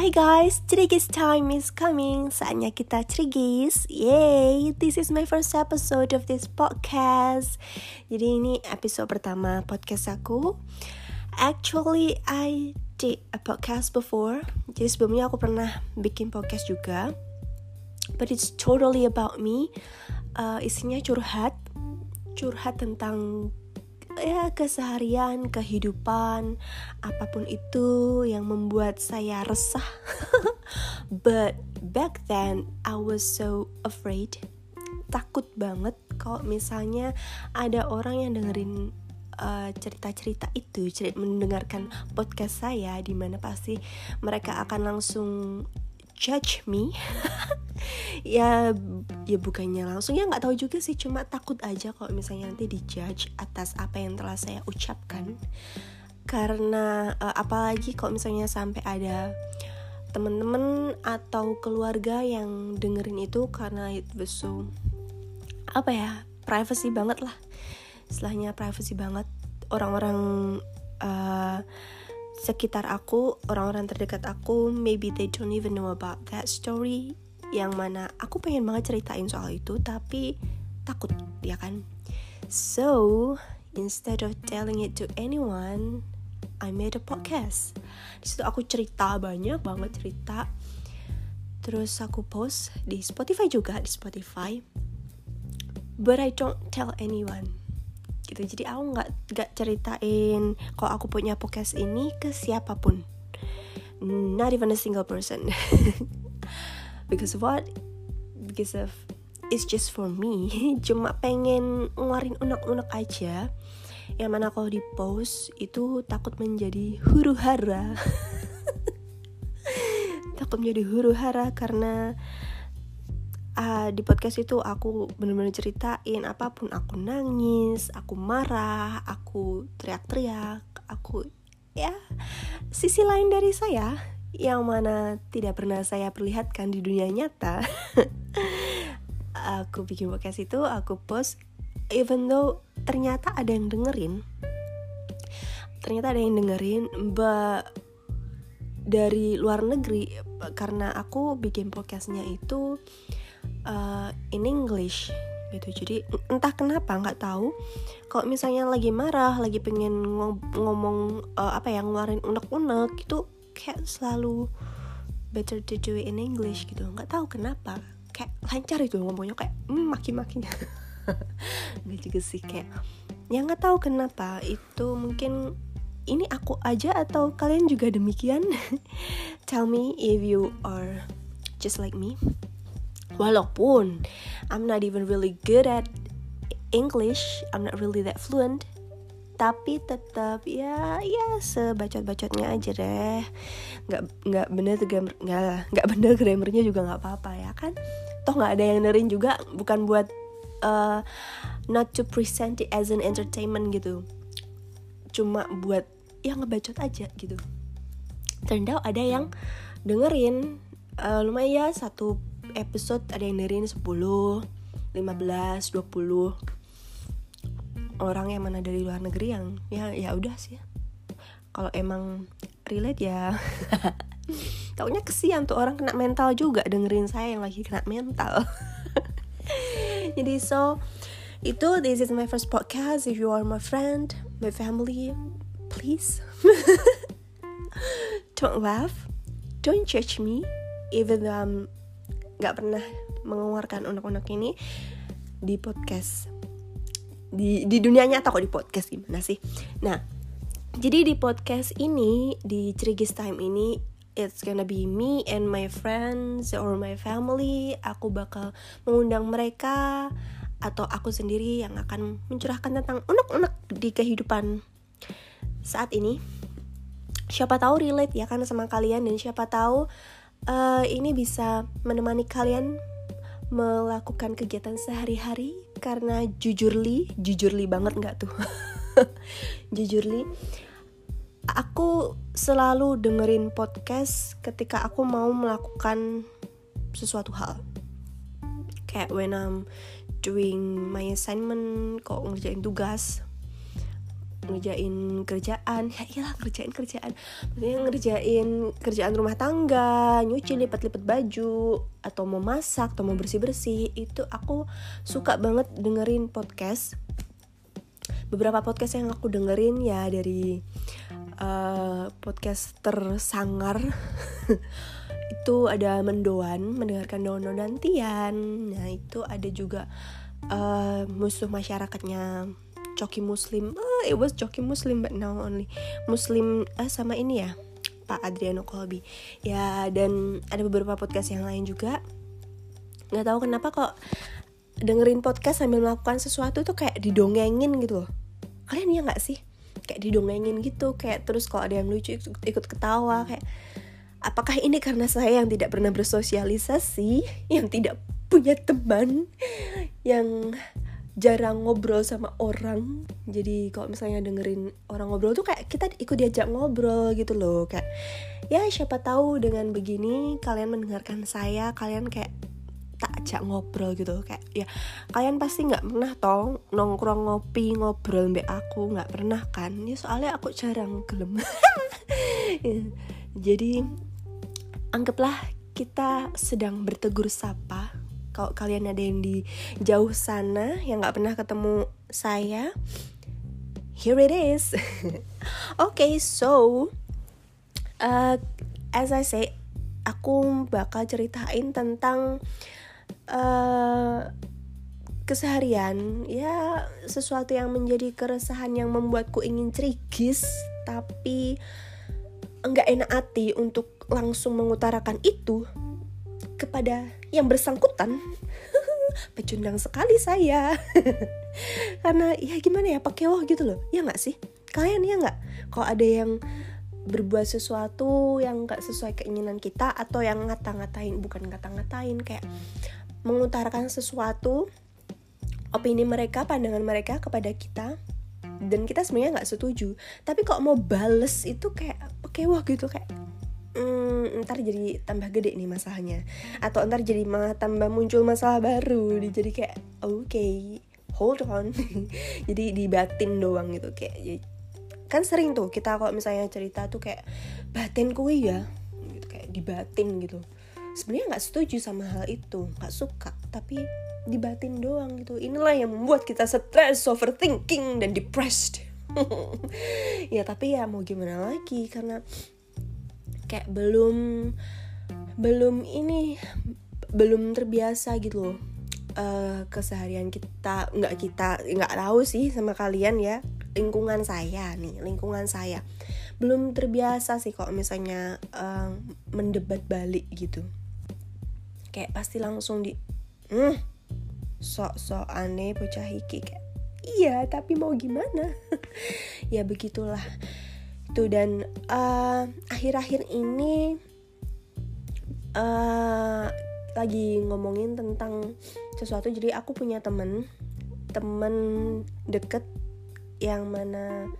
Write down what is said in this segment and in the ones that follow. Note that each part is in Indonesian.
Hi guys, Cerigis time is coming. Saatnya kita cerigis. Yay, this is my first episode of this podcast. Jadi ini episode pertama podcast aku. Actually, I did a podcast before. Jadi sebelumnya aku pernah bikin podcast juga. But it's totally about me. Uh, isinya curhat. Curhat tentang ya keseharian, kehidupan, apa pun itu yang membuat saya resah. But back then I was so afraid, takut banget kalau misalnya ada orang yang dengerin uh, cerita-cerita itu, cerita mendengarkan podcast saya di mana pasti mereka akan langsung judge me. Ya ya bukannya langsung. Ya nggak tahu juga sih. Cuma takut aja kalau misalnya nanti dijudge atas apa yang telah saya ucapkan. Karena uh, apalagi kalau misalnya sampai ada temen-temen atau keluarga yang dengerin itu karena itu so apa ya privacy banget lah. Istilahnya privacy banget. Orang-orang uh, sekitar aku, orang-orang terdekat aku, maybe they don't even know about that story yang mana aku pengen banget ceritain soal itu tapi takut ya kan. So, instead of telling it to anyone, I made a podcast. Di situ aku cerita banyak banget cerita. Terus aku post di Spotify juga di Spotify. But I don't tell anyone gitu. Jadi aku nggak nggak ceritain kalau aku punya podcast ini ke siapa pun. Not even a single person. Because of what? Because of it's just for me. Cuma pengen ngeluarin unek-unek aja. Yang mana kalau di post itu takut menjadi huru hara takut menjadi huru hara karena uh, di podcast itu aku bener-bener ceritain apa pun aku nangis aku marah aku teriak-teriak aku ya sisi lain dari saya yang mana tidak pernah saya perlihatkan di dunia nyata. Aku bikin podcast itu aku post even though ternyata ada yang dengerin. Ternyata ada yang dengerin but dari luar negeri karena aku bikin podcastnya itu uh, in English gitu. Jadi entah kenapa nggak tahu. Kalau misalnya lagi marah lagi pengen ngomong uh, apa ya ngeluarin unek-unek itu kayak selalu better to do it in English gitu. Nggak tahu kenapa. Kayak lancar itu ngomongnya kayak mm, maki-makinya. Nggak juga sih kayak ya nggak tahu kenapa. Itu mungkin ini aku aja atau kalian juga demikian? Tell me if you are just like me walaupun I'm not even really good at English I'm not really that fluent tapi tetap ya ya sebacot-bacotnya aja deh. Nggak nggak bener grammar nggak nggak bener grammarnya juga nggak apa-apa ya kan? Toh nggak ada yang nerin juga bukan buat uh, not to present it as an entertainment gitu. Cuma buat ya ngebacot aja gitu. Turned ada yang dengerin uh, lumayan satu episode ada yang dengerin 10, 15, 20 orang yang mana dari luar negeri yang ya ya udah sih. Kalau emang relate ya Taunya kesian tuh orang kena mental juga dengerin saya yang lagi kena mental. Jadi so itu this is my first podcast. If you are my friend, my family, please don't laugh, don't judge me, even though I'm nggak pernah mengeluarkan unek-unek ini di podcast. Di di dunia nyata kok di podcast gimana sih? Nah jadi di podcast ini di Cerigis Time ini it's gonna be me and my friends or my family. Aku bakal mengundang mereka atau aku sendiri yang akan mencurahkan tentang unek-unek di kehidupan saat ini. Siapa tahu relate ya kan sama kalian dan siapa tahu uh, ini bisa menemani kalian melakukan kegiatan sehari-hari karena jujurly jujurly banget nggak tuh? Jujurly aku selalu dengerin podcast ketika aku mau melakukan sesuatu hal. Kayak when I'm doing my assignment kok ngerjain tugas ngerjain kerjaan. Ya iyalah ngerjain kerjaan. Maksudnya ngerjain kerjaan rumah tangga nyuci lipat-lipat baju atau mau masak atau mau bersih-bersih. Itu aku suka banget dengerin podcast. Beberapa podcast yang aku dengerin ya dari uh, podcaster sangar itu ada mendoan mendengarkan dono dantian nah itu ada juga uh, musuh masyarakatnya Coki Muslim. Uh, it was Coki Muslim but now only. Muslim uh, sama ini ya Pak Adriano Kolbi ya dan ada beberapa podcast yang lain juga. Nggak tahu kenapa kok dengerin podcast sambil melakukan sesuatu tuh kayak didongengin gitu loh. Kalian ya nggak sih? Kayak didongengin gitu kayak terus kalau ada yang lucu ikut, ikut ketawa kayak apakah ini karena saya yang tidak pernah bersosialisasi yang tidak punya teman yang jarang ngobrol sama orang. Jadi kalau misalnya dengerin orang ngobrol tuh kayak kita ikut diajak ngobrol gitu loh. Kayak ya siapa tahu dengan begini kalian mendengarkan saya kalian kayak tak ajak ngobrol gitu. Kayak ya kalian pasti nggak pernah tong nongkrong ngopi ngobrol mbak aku nggak pernah kan? Ya soalnya aku jarang gelem. Ya, jadi anggaplah kita sedang bertegur sapa kalau kalian ada yang di jauh sana yang nggak pernah ketemu saya here it is. Okay so uh, as I say aku bakal ceritain tentang uh, keseharian. Ya sesuatu yang menjadi keresahan yang membuatku ingin cerigis tapi enggak enak hati untuk langsung mengutarakan itu kepada yang bersangkutan. Pecundang sekali saya. Karena ya gimana ya pakai wah gitu loh. Ya nggak sih? Kalian ya nggak? Kalau ada yang berbuat sesuatu yang nggak sesuai keinginan kita atau yang ngata-ngatain bukan ngata-ngatain kayak mengutarakan sesuatu opini mereka pandangan mereka kepada kita dan kita sebenarnya nggak setuju. Tapi kok mau bales itu kayak pakai wah gitu kayak hmm, ntar jadi tambah gede nih masalahnya. Atau ntar jadi malah tambah muncul masalah baru. Jadi kayak oke okay, hold on. Jadi dibatin doang gitu kayak ya, kan sering tuh kita kalau misalnya cerita tuh kayak batin kue ya? Gitu kayak dibatin gitu. Sebenarnya nggak setuju sama hal itu nggak suka tapi dibatin doang gitu. Inilah yang membuat kita stres overthinking dan depressed. Ya tapi ya mau gimana lagi karena kayak belum belum ini belum terbiasa gitu loh. Uh, keseharian kita nggak kita nggak tahu sih sama kalian ya. Lingkungan saya nih lingkungan saya. Belum terbiasa sih kalau misalnya uh, mendebat balik gitu. Kayak pasti langsung di hmm, sok-sok aneh bocah hiki kayak iya tapi mau gimana? Ya begitulah gitu dan uh, akhir-akhir ini uh, lagi ngomongin tentang sesuatu. Jadi aku punya temen temen deket yang mana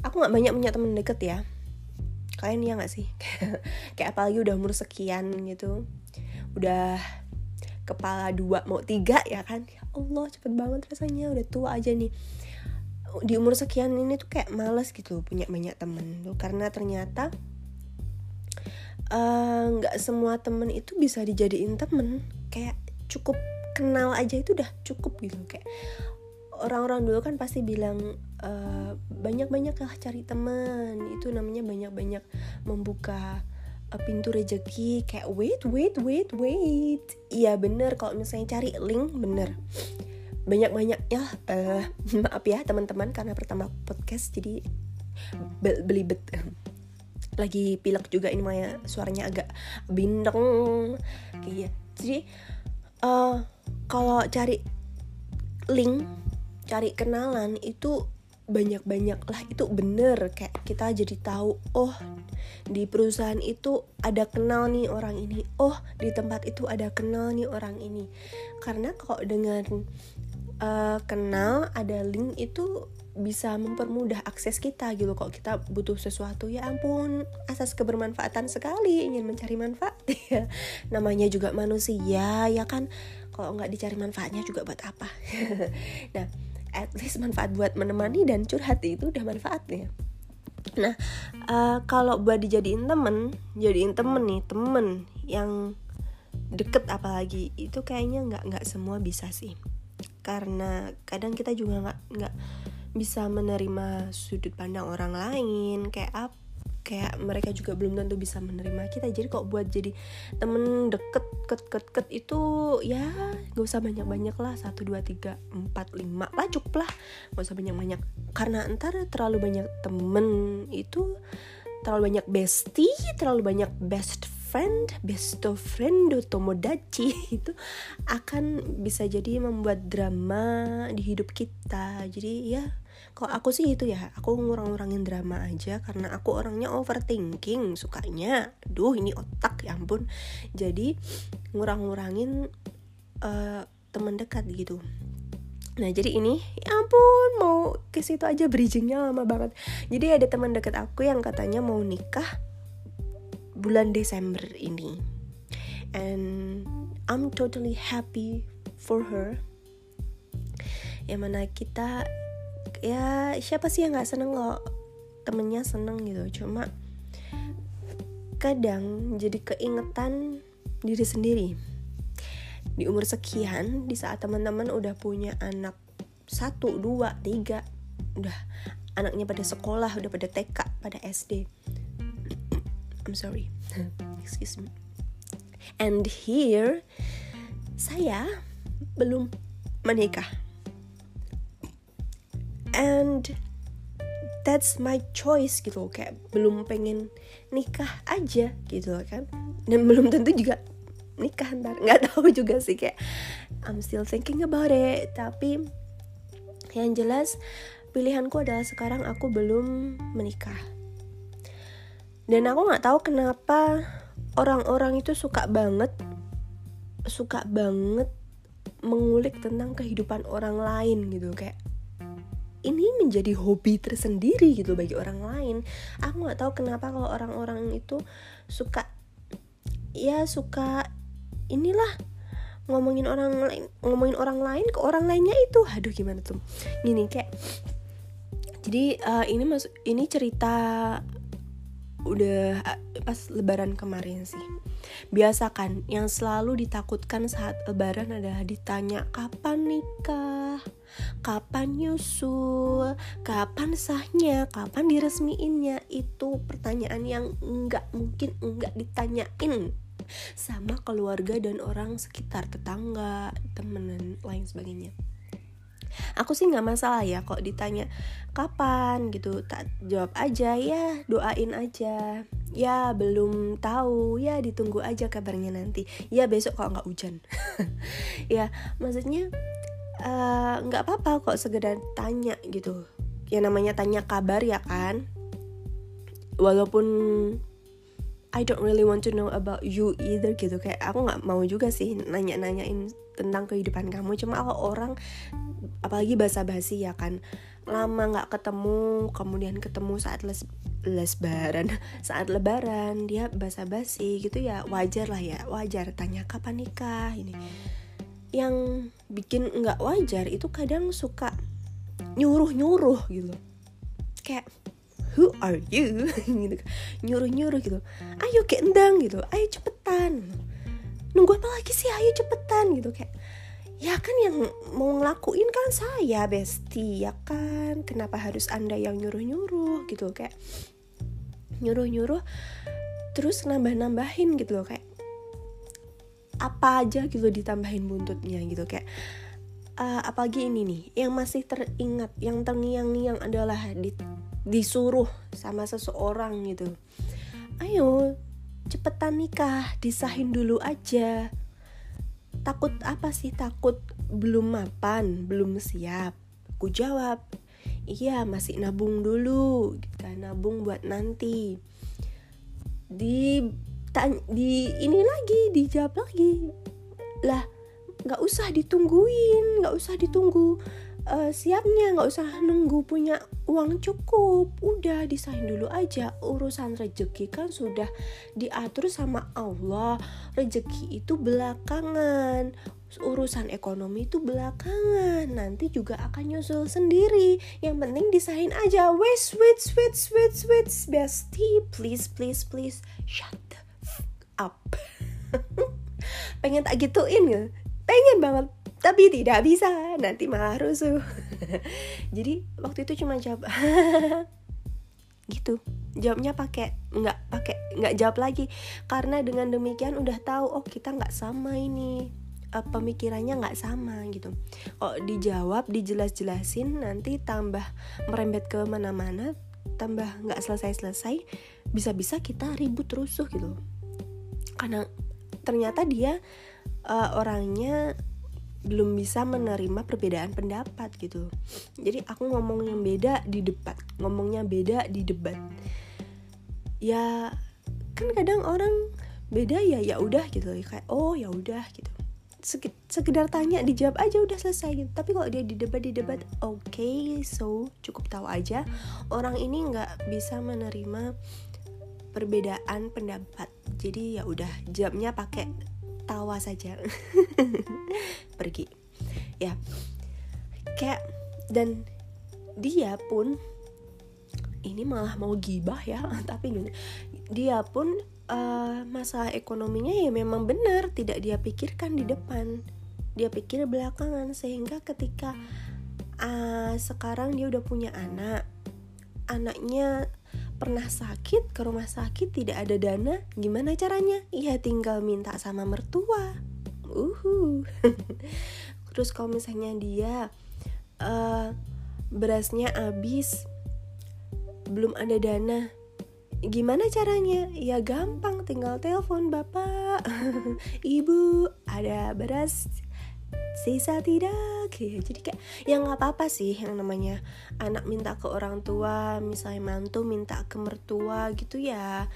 aku nggak banyak punya temen deket ya. Kalian ya nggak sih? Kayak apalagi udah umur sekian gitu. Udah kepala dua mau tiga ya kan? Ya Allah cepet banget rasanya. Udah tua aja nih di umur sekian ini tuh kayak males gitu punya banyak temen tuh. Karena ternyata eh, nggak uh, semua temen itu bisa dijadiin temen. Kayak cukup kenal aja itu udah cukup gitu. Kayak orang-orang dulu kan pasti bilang uh, banyak-banyak lah cari teman itu namanya banyak-banyak membuka uh, pintu rezeki kayak wait wait wait wait. Iya bener. Kalau misalnya cari link bener banyak-banyak ya uh, maaf ya teman-teman karena pertama podcast jadi be belibet. Lagi pilek juga ini Maya suaranya agak bindeng kayak jadi uh, kalau cari link cari kenalan itu banyak-banyak lah itu bener. Kayak kita jadi tahu oh di perusahaan itu ada kenal nih orang ini. Oh di tempat itu ada kenal nih orang ini. Karena kok dengan uh, kenal ada link itu bisa mempermudah akses kita gitu. Kok kita butuh sesuatu ya ampun asas kebermanfaatan sekali ingin mencari manfaat. Ya namanya juga manusia ya kan? Kalau nggak dicari manfaatnya juga buat apa? Nah at least manfaat buat menemani dan curhat itu udah manfaatnya. Nah uh, kalau buat dijadiin temen jadiin temen nih temen yang deket apalagi itu kayaknya nggak nggak semua bisa sih karena kadang kita juga nggak nggak bisa menerima sudut pandang orang lain. Kayak apa kayak mereka juga belum tentu bisa menerima kita. Jadi kok buat jadi temen deket ket ket ket itu ya gak usah banyak banyak lah. Satu dua tiga empat lima. Lah cukup lah. Gak usah banyak banyak karena entar terlalu banyak temen itu terlalu banyak bestie terlalu banyak best friend best of friend tomodachi itu akan bisa jadi membuat drama di hidup kita. Jadi ya kalau aku sih itu ya aku ngurang-ngurangin drama aja karena aku orangnya overthinking sukanya duh ini otak ya ampun. Jadi ngurang-ngurangin uh, teman dekat gitu. Nah jadi ini ya ampun mau ke situ aja bridgingnya lama banget. Jadi ada teman dekat aku yang katanya mau nikah bulan Desember ini. And I'm totally happy for her. Yang mana kita ya siapa sih yang nggak seneng kalau temennya seneng gitu cuma kadang jadi keingetan diri sendiri di umur sekian di saat teman-teman udah punya anak satu dua tiga udah anaknya pada sekolah udah pada TK pada SD I'm sorry. Excuse me. And here saya belum menikah. And that's my choice gitu kayak belum pengen nikah aja gitu kan? Dan belum tentu juga nikah ntar. Nggak tahu juga sih kayak I'm still thinking about it. Tapi yang jelas pilihanku adalah sekarang aku belum menikah dan aku nggak tahu kenapa orang-orang itu suka banget suka banget mengulik tentang kehidupan orang lain gitu. Kayak ini menjadi hobi tersendiri gitu bagi orang lain. Aku nggak tahu kenapa kalau orang-orang itu suka ya suka inilah ngomongin orang lain ngomongin orang lain ke orang lainnya itu. Aduh gimana tuh? Gini kayak jadi uh, ini mas ini cerita udah pas lebaran kemarin sih. Biasa kan yang selalu ditakutkan saat lebaran adalah ditanya kapan nikah? Kapan nyusul? Kapan sahnya? Kapan diresmiinnya? Itu pertanyaan yang nggak mungkin nggak ditanyain sama keluarga dan orang sekitar tetangga temen dan lain sebagainya aku sih nggak masalah ya kok ditanya kapan? gitu. Tak jawab aja ya doain aja. Ya belum tahu. Ya ditunggu aja kabarnya nanti. Ya besok kalau nggak hujan. Ya maksudnya eh, nggak uh, apa-apa kok sekedar tanya gitu. Ya namanya tanya kabar ya kan. Walaupun I don't really want to know about you either gitu. Kayak aku nggak mau juga sih nanya-nanyain tentang kehidupan kamu. Cuma kalau orang apalagi bahasa basi ya kan. Lama nggak ketemu kemudian ketemu saat les lesbaran. Saat lebaran dia basa basi gitu ya wajar lah ya. Wajar tanya kapan nikah? Ini. Yang bikin nggak wajar itu kadang suka nyuruh nyuruh gitu. Kayak who are you? Gitu nyuruh nyuruh gitu. Ayo ke endang gitu. Ayo cepetan. Nunggu apa lagi sih? Ayo cepetan gitu. Kayak ya kan yang mau ngelakuin kan saya besti ya kan? Kenapa harus anda yang nyuruh nyuruh gitu kayak nyuruh nyuruh terus nambah nambahin gitu loh kayak apa aja gitu ditambahin buntutnya gitu kayak uh, apalagi ini nih yang masih teringat yang terngiang-ngiang adalah di disuruh sama seseorang gitu. Ayo cepetan nikah disahin dulu aja takut apa sih? Takut belum mapan belum siap. Aku jawab iya masih nabung dulu. Kita nabung buat nanti. Di di ini lagi dijawab lagi. Lah nggak usah ditungguin nggak usah ditunggu uh, siapnya nggak usah nunggu punya uang cukup. Udah disahin dulu aja. Urusan rezeki kan sudah diatur sama Allah. Rezeki itu belakangan. Urusan ekonomi itu belakangan. Nanti juga akan nyusul sendiri. Yang penting disahin aja. Wait wait wait wait wait bestie please please please. Shut the up. Pengen tak gituin ya? Pengen banget tapi tidak bisa. Nanti malah rusuh jadi waktu itu cuma jawab gitu. Jawabnya pakai nggak pakai nggak jawab lagi. Karena dengan demikian udah tahu oh kita nggak sama ini. Uh, pemikirannya nggak sama gitu. Kok dijawab dijelas-jelasin nanti tambah merembet ke mana-mana tambah nggak selesai-selesai bisa-bisa kita ribut rusuh gitu. Karena ternyata dia uh, orangnya belum bisa menerima perbedaan pendapat gitu. Jadi aku ngomong yang beda di debat ngomongnya beda di debat. Ya kan kadang orang beda ya ya udah gitu. Kayak oh ya udah gitu. Sekedar tanya dijawab aja udah selesai gitu. Tapi kalau dia di debat di debat oke okay, so cukup tahu aja. Orang ini nggak bisa menerima perbedaan pendapat. Jadi ya udah jawabnya pakai tawa saja. Pergi. Ya. Kayak dan dia pun ini malah mau gibah ya tapi gini. Dia pun uh, masalah ekonominya ya memang benar tidak dia pikirkan di depan. Dia pikir belakangan sehingga ketika uh, sekarang dia udah punya anak anaknya pernah sakit ke rumah sakit tidak ada dana gimana caranya? Ya tinggal minta sama mertua. Uhu terus kalau misalnya dia uh, berasnya habis belum ada dana gimana caranya? Ya gampang tinggal telepon bapak. Ibu ada beras sisa tidak ya jadi kayak ya nggak apa-apa sih yang namanya anak minta ke orang tua misalnya mantu minta ke mertua gitu ya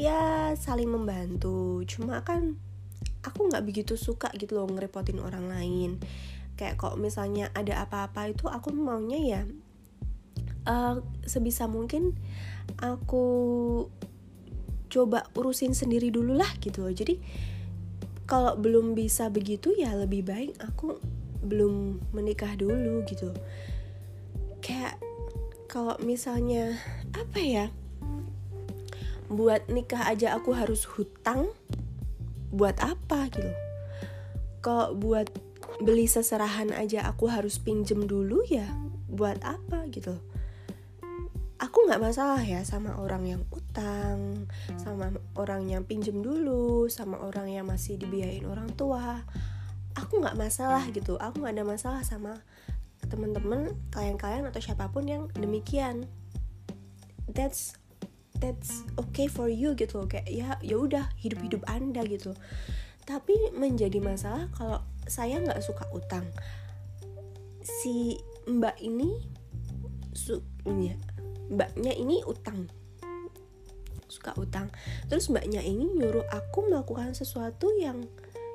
ya saling membantu. Cuma kan aku nggak begitu suka gitu loh ngerepotin orang lain. Kayak kok misalnya ada apa-apa itu aku maunya ya uh, sebisa mungkin aku coba urusin sendiri dulu lah gitu loh. Jadi kalau belum bisa begitu ya lebih baik aku belum menikah dulu gitu. Kayak kalau misalnya apa ya buat nikah aja aku harus hutang buat apa gitu? Kalau buat beli seserahan aja aku harus pinjem dulu ya buat apa gitu? Aku nggak masalah ya sama orang yang utang sama orang yang pinjem dulu sama orang yang masih dibiayain orang tua aku nggak masalah gitu. Aku nggak ada masalah sama teman-teman kalian-kalian atau siapa pun yang demikian. That's that's okay for you gitu kayak ya ya udah hidup-hidup anda gitu. Tapi menjadi masalah kalau saya nggak suka utang. Si mbak ini su ya, mbaknya ini utang. Suka utang. Terus mbaknya ini nyuruh aku melakukan sesuatu yang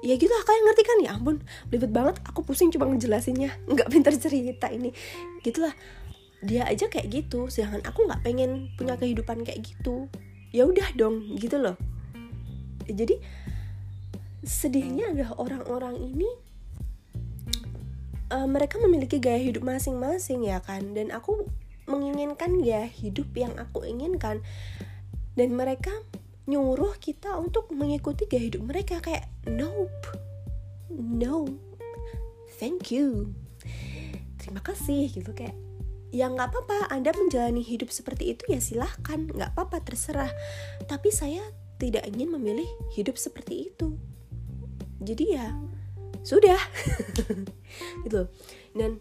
ya gitu lah kalian ngerti kan? Ya ampun ribet banget. Aku pusing cuma ngejelasinnya. Nggak pinter cerita ini. Gitulah. Dia aja kayak gitu. Sedangkan aku nggak pengen punya kehidupan kayak gitu. Ya udah dong gitu loh. Jadi sedihnya adalah orang-orang ini uh, mereka memiliki gaya hidup masing-masing ya kan? Dan aku menginginkan ya hidup yang aku inginkan. Dan mereka nyuruh kita untuk mengikuti gaya hidup mereka. Kayak nope. No. Thank you. Terima kasih gitu. Kayak ya nggak apa-apa. Anda menjalani hidup seperti itu ya silahkan. Nggak apa-apa terserah. Tapi saya tidak ingin memilih hidup seperti itu. Jadi ya sudah. Gitu. Dan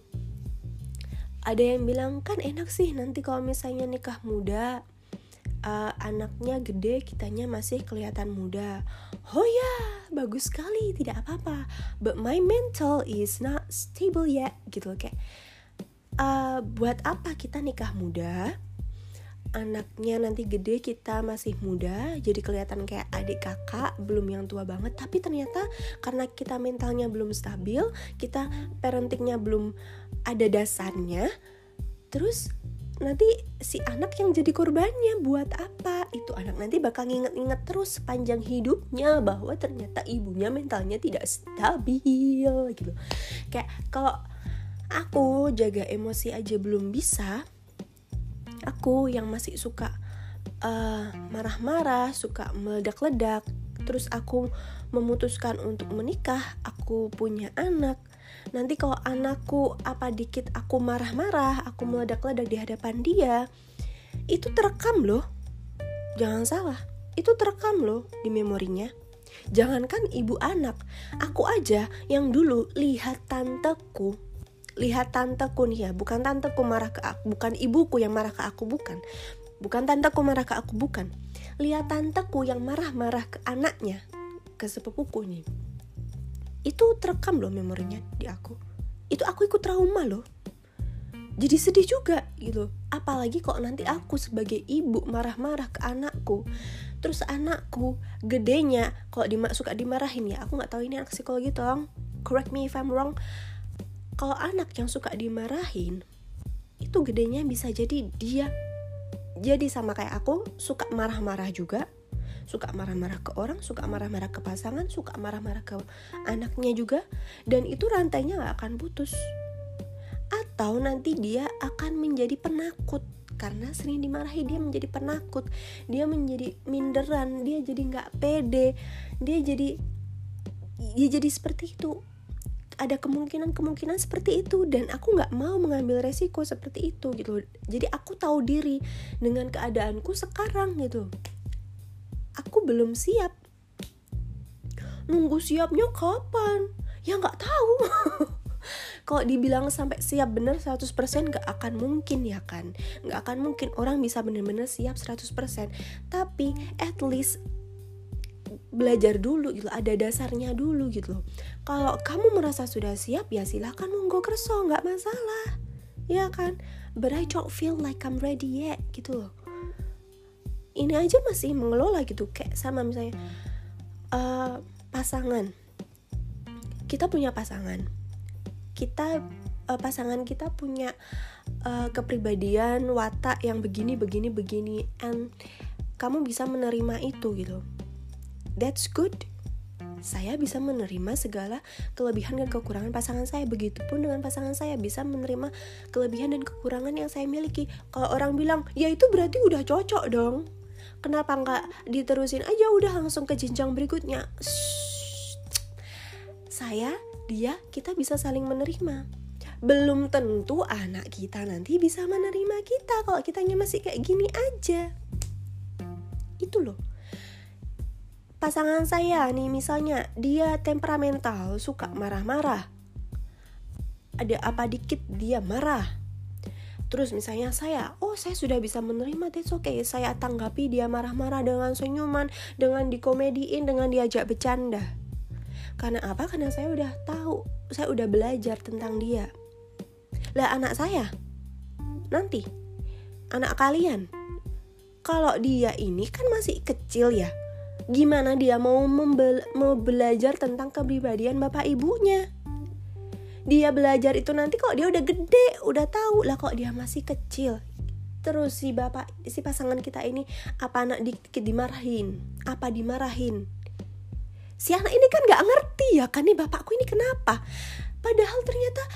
ada yang bilang kan enak sih nanti kalau misalnya nikah muda uh, anaknya gede kitanya masih kelihatan muda. Oh ya bagus sekali tidak apa-apa. But my mental is not stable yet gitu kayak uh, buat apa kita nikah muda? Anaknya nanti gede kita masih muda jadi kelihatan kayak adik kakak belum yang tua banget. Tapi ternyata karena kita mentalnya belum stabil kita parentingnya belum ada dasarnya terus nanti si anak yang jadi korbannya buat apa? Itu anak nanti bakal nginget-nginget terus sepanjang hidupnya bahwa ternyata ibunya mentalnya tidak stabil gitu. Kayak kalau aku jaga emosi aja belum bisa aku yang masih suka eh, marah-marah suka meledak-ledak terus aku memutuskan untuk menikah aku punya anak nanti kalau anakku apa dikit aku marah-marah aku meledak-ledak di hadapan dia itu terekam loh. Jangan salah itu terekam loh di memorinya. Jangankan ibu anak aku aja yang dulu lihat tanteku. Lihat tanteku nih ya bukan tanteku marah ke aku bukan ibuku yang marah ke aku bukan. Bukan tanteku marah ke aku bukan. Lihat tanteku yang marah-marah ke anaknya ke sepupuku nih itu terekam loh memorinya di aku. Itu aku ikut trauma loh. Jadi sedih juga gitu. Apalagi kok nanti aku sebagai ibu marah-marah ke anakku. Terus anakku gedenya kalau di suka dimarahin ya? Aku nggak tahu ini anak psikologi tolong correct me if I'm wrong. Kalau anak yang suka dimarahin itu gedenya bisa jadi dia jadi sama kayak aku suka marah-marah juga suka marah-marah ke orang, suka marah-marah ke pasangan, suka marah-marah ke anaknya juga, dan itu rantainya gak akan putus. Atau nanti dia akan menjadi penakut. Karena sering dimarahi dia menjadi penakut, dia menjadi minderan, dia jadi nggak pede, dia jadi dia jadi seperti itu. Ada kemungkinan-kemungkinan seperti itu dan aku nggak mau mengambil resiko seperti itu gitu jadi aku tahu diri dengan keadaanku sekarang gitu aku belum siap. Nunggu siapnya kapan? Ya nggak tahu. Kalau dibilang sampai siap bener 100% gak akan mungkin ya kan? Gak akan mungkin orang bisa bener-bener siap 100% tapi at least belajar dulu gitu ada dasarnya dulu gitu kalau kamu merasa sudah siap ya silahkan monggo kerso nggak masalah. Ya kan? But I don't feel like I'm ready yet gitu loh ini aja masih mengelola gitu. Kayak sama misalnya uh, pasangan. Kita punya pasangan. Kita uh, pasangan kita punya uh, kepribadian watak yang begini begini begini and kamu bisa menerima itu gitu. That's good. Saya bisa menerima segala kelebihan dan kekurangan pasangan saya. Begitupun dengan pasangan saya bisa menerima kelebihan dan kekurangan yang saya miliki. Kalau orang bilang, ya itu berarti udah cocok dong kenapa nggak diterusin aja? Udah langsung ke jenjang berikutnya. Shh. saya dia kita bisa saling menerima. Belum tentu anak kita nanti bisa menerima kita kalau kitanya masih kayak gini aja. Itu loh. Pasangan saya nih misalnya dia temperamental suka marah-marah. Ada apa dikit dia marah Terus misalnya saya, oh saya sudah bisa menerima, that's okay. Saya tanggapi dia marah-marah dengan senyuman, dengan dikomediin, dengan diajak bercanda. Karena apa? Karena saya udah tahu, saya udah belajar tentang dia. Lah anak saya, nanti, anak kalian, kalau dia ini kan masih kecil ya, gimana dia mau, mau belajar tentang kepribadian bapak ibunya? Dia belajar itu nanti kok dia udah gede udah tahu lah kok dia masih kecil. Terus si bapak si pasangan kita ini apa anak dikit dimarahin? Apa dimarahin? Si anak ini kan nggak ngerti ya kan nih bapakku ini kenapa? Padahal ternyata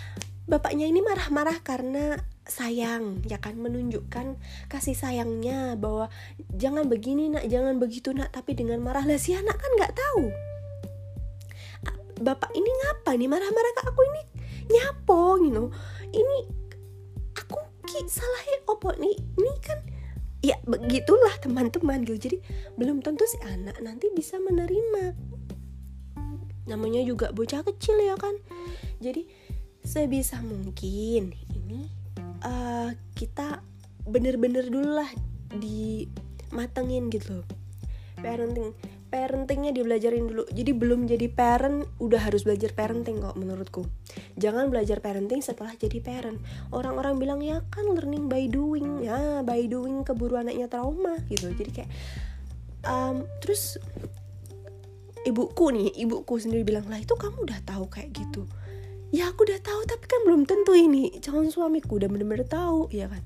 bapaknya ini marah-marah karena sayang ya kan? Menunjukkan kasih sayangnya bahwa jangan begini nak jangan begitu nak tapi dengan marah. Lah si anak kan nggak tahu. Bapak ini ngapa nih marah-marah ke aku ini nyapo you ini aku ki salahnya opo nih ini kan ya begitulah teman-teman gitu. Jadi belum tentu si anak nanti bisa menerima. Namanya juga bocah kecil ya kan? Jadi sebisa mungkin ini uh, kita bener-bener dulu lah dimatengin gitu. Parenting parentingnya dibelajarin dulu. Jadi belum jadi parent udah harus belajar parenting kok menurutku. Jangan belajar parenting setelah jadi parent. Orang-orang bilang ya kan learning by doing. Ya by doing keburu anaknya trauma gitu. Jadi kayak um, terus ibuku nih ibuku sendiri bilang lah itu kamu udah tahu kayak gitu ya aku udah tahu tapi kan belum tentu ini. Calon suamiku udah bener-bener tahu. Ya kan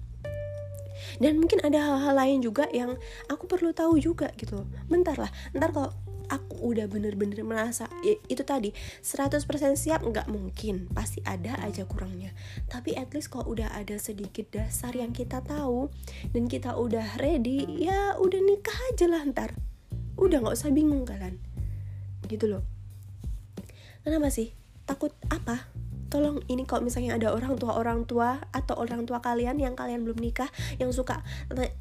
dan mungkin ada hal-hal lain juga yang aku perlu tahu juga gitu bentar lah ntar kalau aku udah bener-bener merasa ya, itu tadi 100% siap nggak mungkin. Pasti ada aja kurangnya. Tapi at least kalau udah ada sedikit dasar yang kita tahu dan kita udah ready ya udah nikah aja lah ntar. Udah nggak usah bingung kalian. Gitu loh. Kenapa sih? Takut apa tolong ini kalau misalnya ada orang tua orang tua atau orang tua kalian yang kalian belum nikah yang suka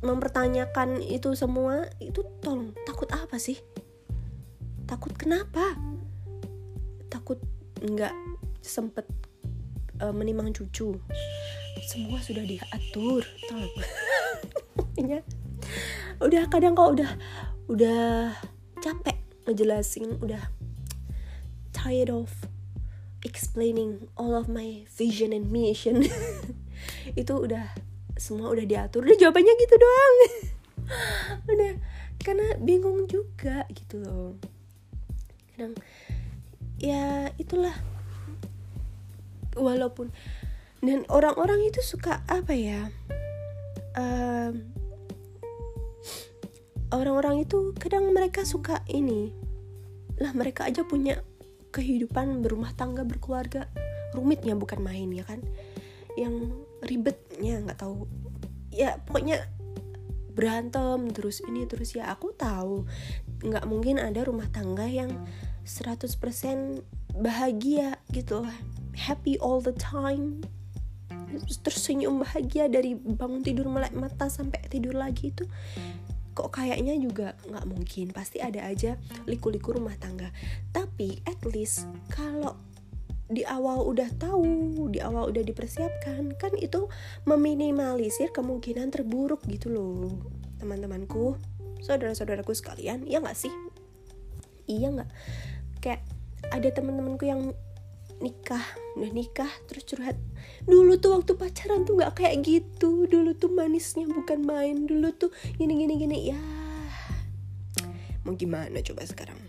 mempertanyakan itu semua itu tolong takut apa sih? Takut kenapa? Takut nggak sempet uh, menimang cucu. Semua sudah diatur tolong. Ya udah kadang kok udah udah capek ngejelasin udah tired of explaining all of my vision and mission. Itu udah semua udah diatur. Udah jawabannya gitu doang. Udah karena bingung juga gitu loh. Kadang ya itulah. Walaupun dan orang-orang itu suka apa ya um, orang-orang itu kadang mereka suka ini. Lah mereka aja punya kehidupan berumah tangga berkeluarga. Rumitnya bukan main ya kan? Yang ribetnya nggak tahu. Ya pokoknya berantem terus ini terus ya. Aku tahu nggak mungkin ada rumah tangga yang 100% bahagia gitu happy all the time. Tersenyum bahagia dari bangun tidur melek mata sampai tidur lagi itu kok kayaknya juga nggak mungkin pasti ada aja liku-liku rumah tangga tapi at least kalau di awal udah tahu, di awal udah dipersiapkan, kan itu meminimalisir kemungkinan terburuk gitu loh, teman-temanku, saudara-saudaraku sekalian, ya nggak sih? Iya nggak? kayak ada temen-temenku yang nikah udah nikah terus curhat. Dulu tuh waktu pacaran tuh nggak kayak gitu. Dulu tuh manisnya bukan main. Dulu tuh gini gini gini. Ya mau gimana coba sekarang?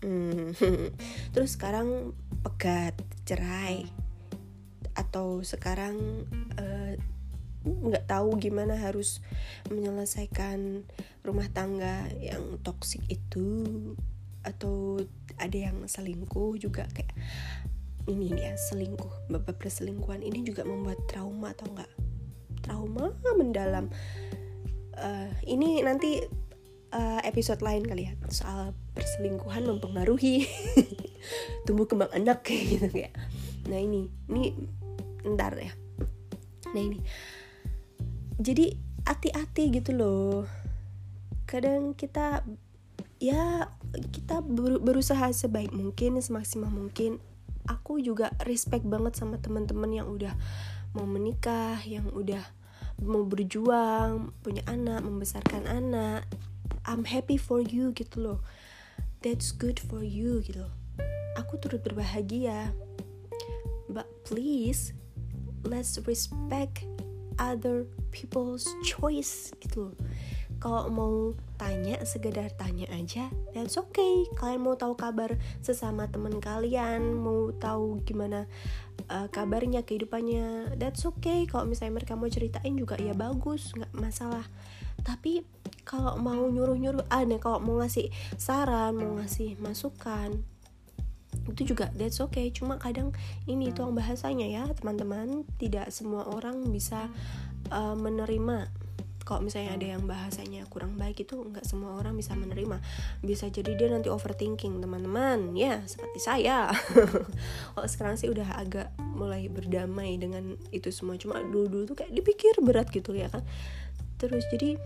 Hmm. terus sekarang pegat cerai. Atau sekarang eh, nggak uh, tahu gimana harus menyelesaikan rumah tangga yang toksik itu. Atau ada yang selingkuh juga kayak ini ya selingkuh bapak perselingkuhan. Ini juga membuat trauma atau enggak trauma mendalam. Uh, ini nanti uh, episode lain kali ya soal perselingkuhan mempengaruhi tumbuh kembang anak kayak gitu kayak nah ini ini ntar ya. Nah ini. Jadi hati-hati gitu loh. Kadang kita ya kita ber berusaha sebaik mungkin semaksimal mungkin aku juga respect banget sama teman-teman yang udah mau menikah yang udah mau berjuang punya anak membesarkan anak. I'm happy for you gitu loh. That's good for you gitu. Aku turut berbahagia. But please let's respect other people's choice gitu loh kalau mau tanya sekedar tanya aja that's okay. Kalian mau tahu kabar sesama teman kalian mau tahu gimana uh, kabarnya kehidupannya that's okay. Kalau misalnya mereka mau ceritain juga ya bagus nggak masalah. Tapi kalau mau nyuruh-nyuruh aneh kalau mau ngasih saran mau ngasih masukan itu juga that's okay. Cuma kadang ini tuh bahasanya ya teman-teman tidak semua orang bisa uh, menerima kalau misalnya ada yang bahasanya kurang baik itu nggak semua orang bisa menerima. Bisa jadi dia nanti overthinking teman-teman ya seperti saya. Kalau sekarang sih udah agak mulai berdamai dengan itu semua. Cuma dulu-dulu tuh kayak dipikir berat gitu ya kan? Terus jadi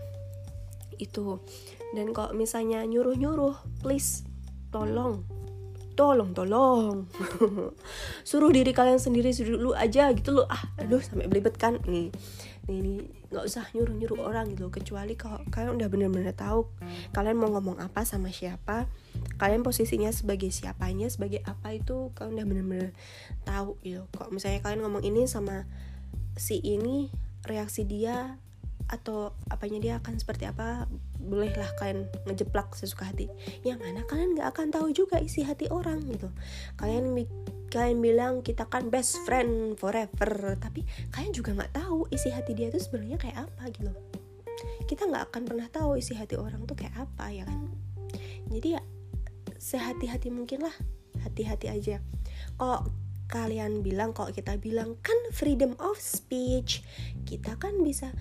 itu. Dan kalau misalnya nyuruh-nyuruh please tolong tolong tolong. Suruh diri kalian sendiri dulu aja gitu loh. Ah aduh sampai belibet kan? Nih ini nggak usah nyuruh nyuruh orang gitu kecuali kalau kalian udah bener-bener tahu kalian mau ngomong apa sama siapa kalian posisinya sebagai siapanya sebagai apa itu kalian udah bener-bener tahu gitu kalau misalnya kalian ngomong ini sama si ini reaksi dia atau apanya dia akan seperti apa bolehlah kalian ngejeplak sesuka hati. Yang mana kalian nggak akan tahu juga isi hati orang gitu. Kalian kalian bilang kita kan best friend forever tapi kalian juga nggak tahu isi hati dia itu sebenarnya kayak apa gitu. Kita nggak akan pernah tahu isi hati orang tuh kayak apa ya kan? Jadi ya sehati-hati mungkin lah hati-hati aja. Kok kalian bilang kok kita bilang kan freedom of speech. Kita kan bisa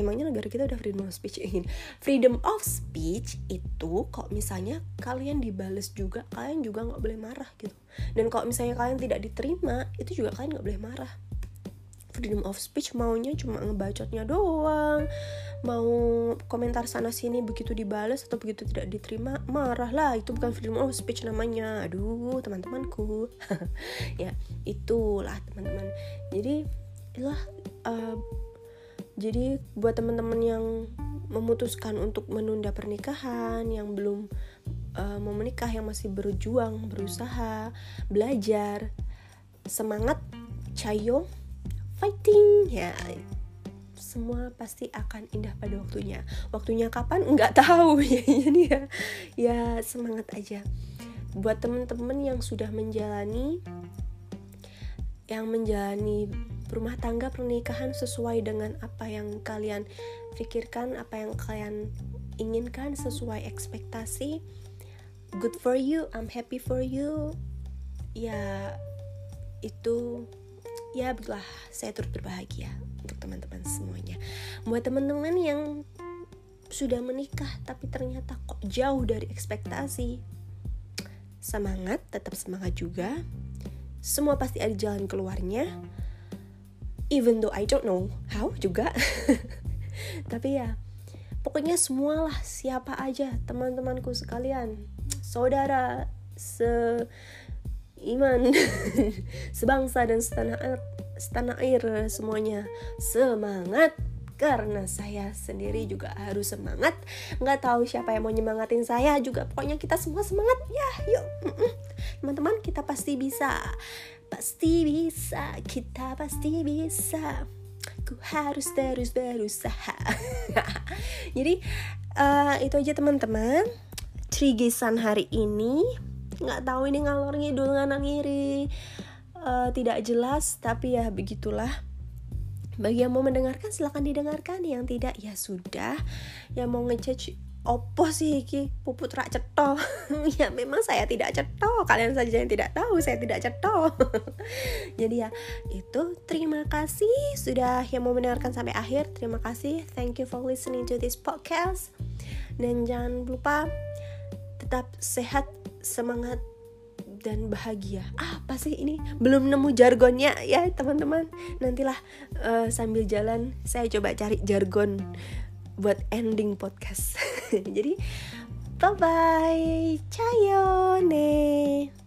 emangnya negara kita udah freedom of speech? Ingin freedom of speech itu kok misalnya kalian dibales juga kalian juga nggak boleh marah gitu. Dan kalau misalnya kalian tidak diterima itu juga kalian nggak boleh marah. Freedom of speech maunya cuma ngebacotnya doang. Mau komentar sana sini begitu dibales atau begitu tidak diterima marah lah. Itu bukan freedom of speech namanya. Aduh teman-temanku. Ya itulah teman-teman. Jadi itulah uh, jadi buat teman-teman yang memutuskan untuk menunda pernikahan yang belum uh, mau menikah yang masih berjuang berusaha belajar semangat cayo fighting ya semua pasti akan indah pada waktunya. Waktunya kapan? Nggak tahu. Ya jadi ya ya semangat aja. Buat temen-temen yang sudah menjalani yang menjalani rumah tangga pernikahan sesuai dengan apa yang kalian pikirkan, apa yang kalian inginkan sesuai ekspektasi. Good for you, I'm happy for you. Ya itu ya begitulah saya turut berbahagia untuk teman-teman semuanya. Buat teman-teman yang sudah menikah tapi ternyata kok jauh dari ekspektasi. Semangat, tetap semangat juga. Semua pasti ada jalan keluarnya even though I don't know how juga. Tapi ya pokoknya semualah siapa aja teman-temanku sekalian. Saudara se iman sebangsa dan setanah air, setanah air semuanya. Semangat! Karena saya sendiri juga harus semangat. Nggak tahu siapa yang mau nyemangatin saya juga. Pokoknya kita semua semangat. Ya yuk. Teman-teman kita pasti bisa pasti bisa kita pasti bisa. Ku harus terus berusaha. Jadi uh, itu aja teman-teman. Trigisan hari ini nggak tahu ini ngalor ngidul nganak ngiri. Uh, tidak jelas tapi ya begitulah. Bagi yang mau mendengarkan silahkan didengarkan. Yang tidak ya sudah. Yang mau ngecek opo sih iki? Puput rak ceto ya memang saya tidak ceto kalian saja yang tidak tahu saya tidak ceto jadi ya itu. Terima kasih sudah yang mau mendengarkan sampai akhir. Terima kasih. Thank you for listening to this podcast. Dan jangan lupa tetap sehat semangat dan bahagia. Apa sih ini? Belum nemu jargonnya ya teman-teman. Nantilah uh, sambil jalan saya coba cari jargon buat ending podcast. Jadi bye bye. Cayone.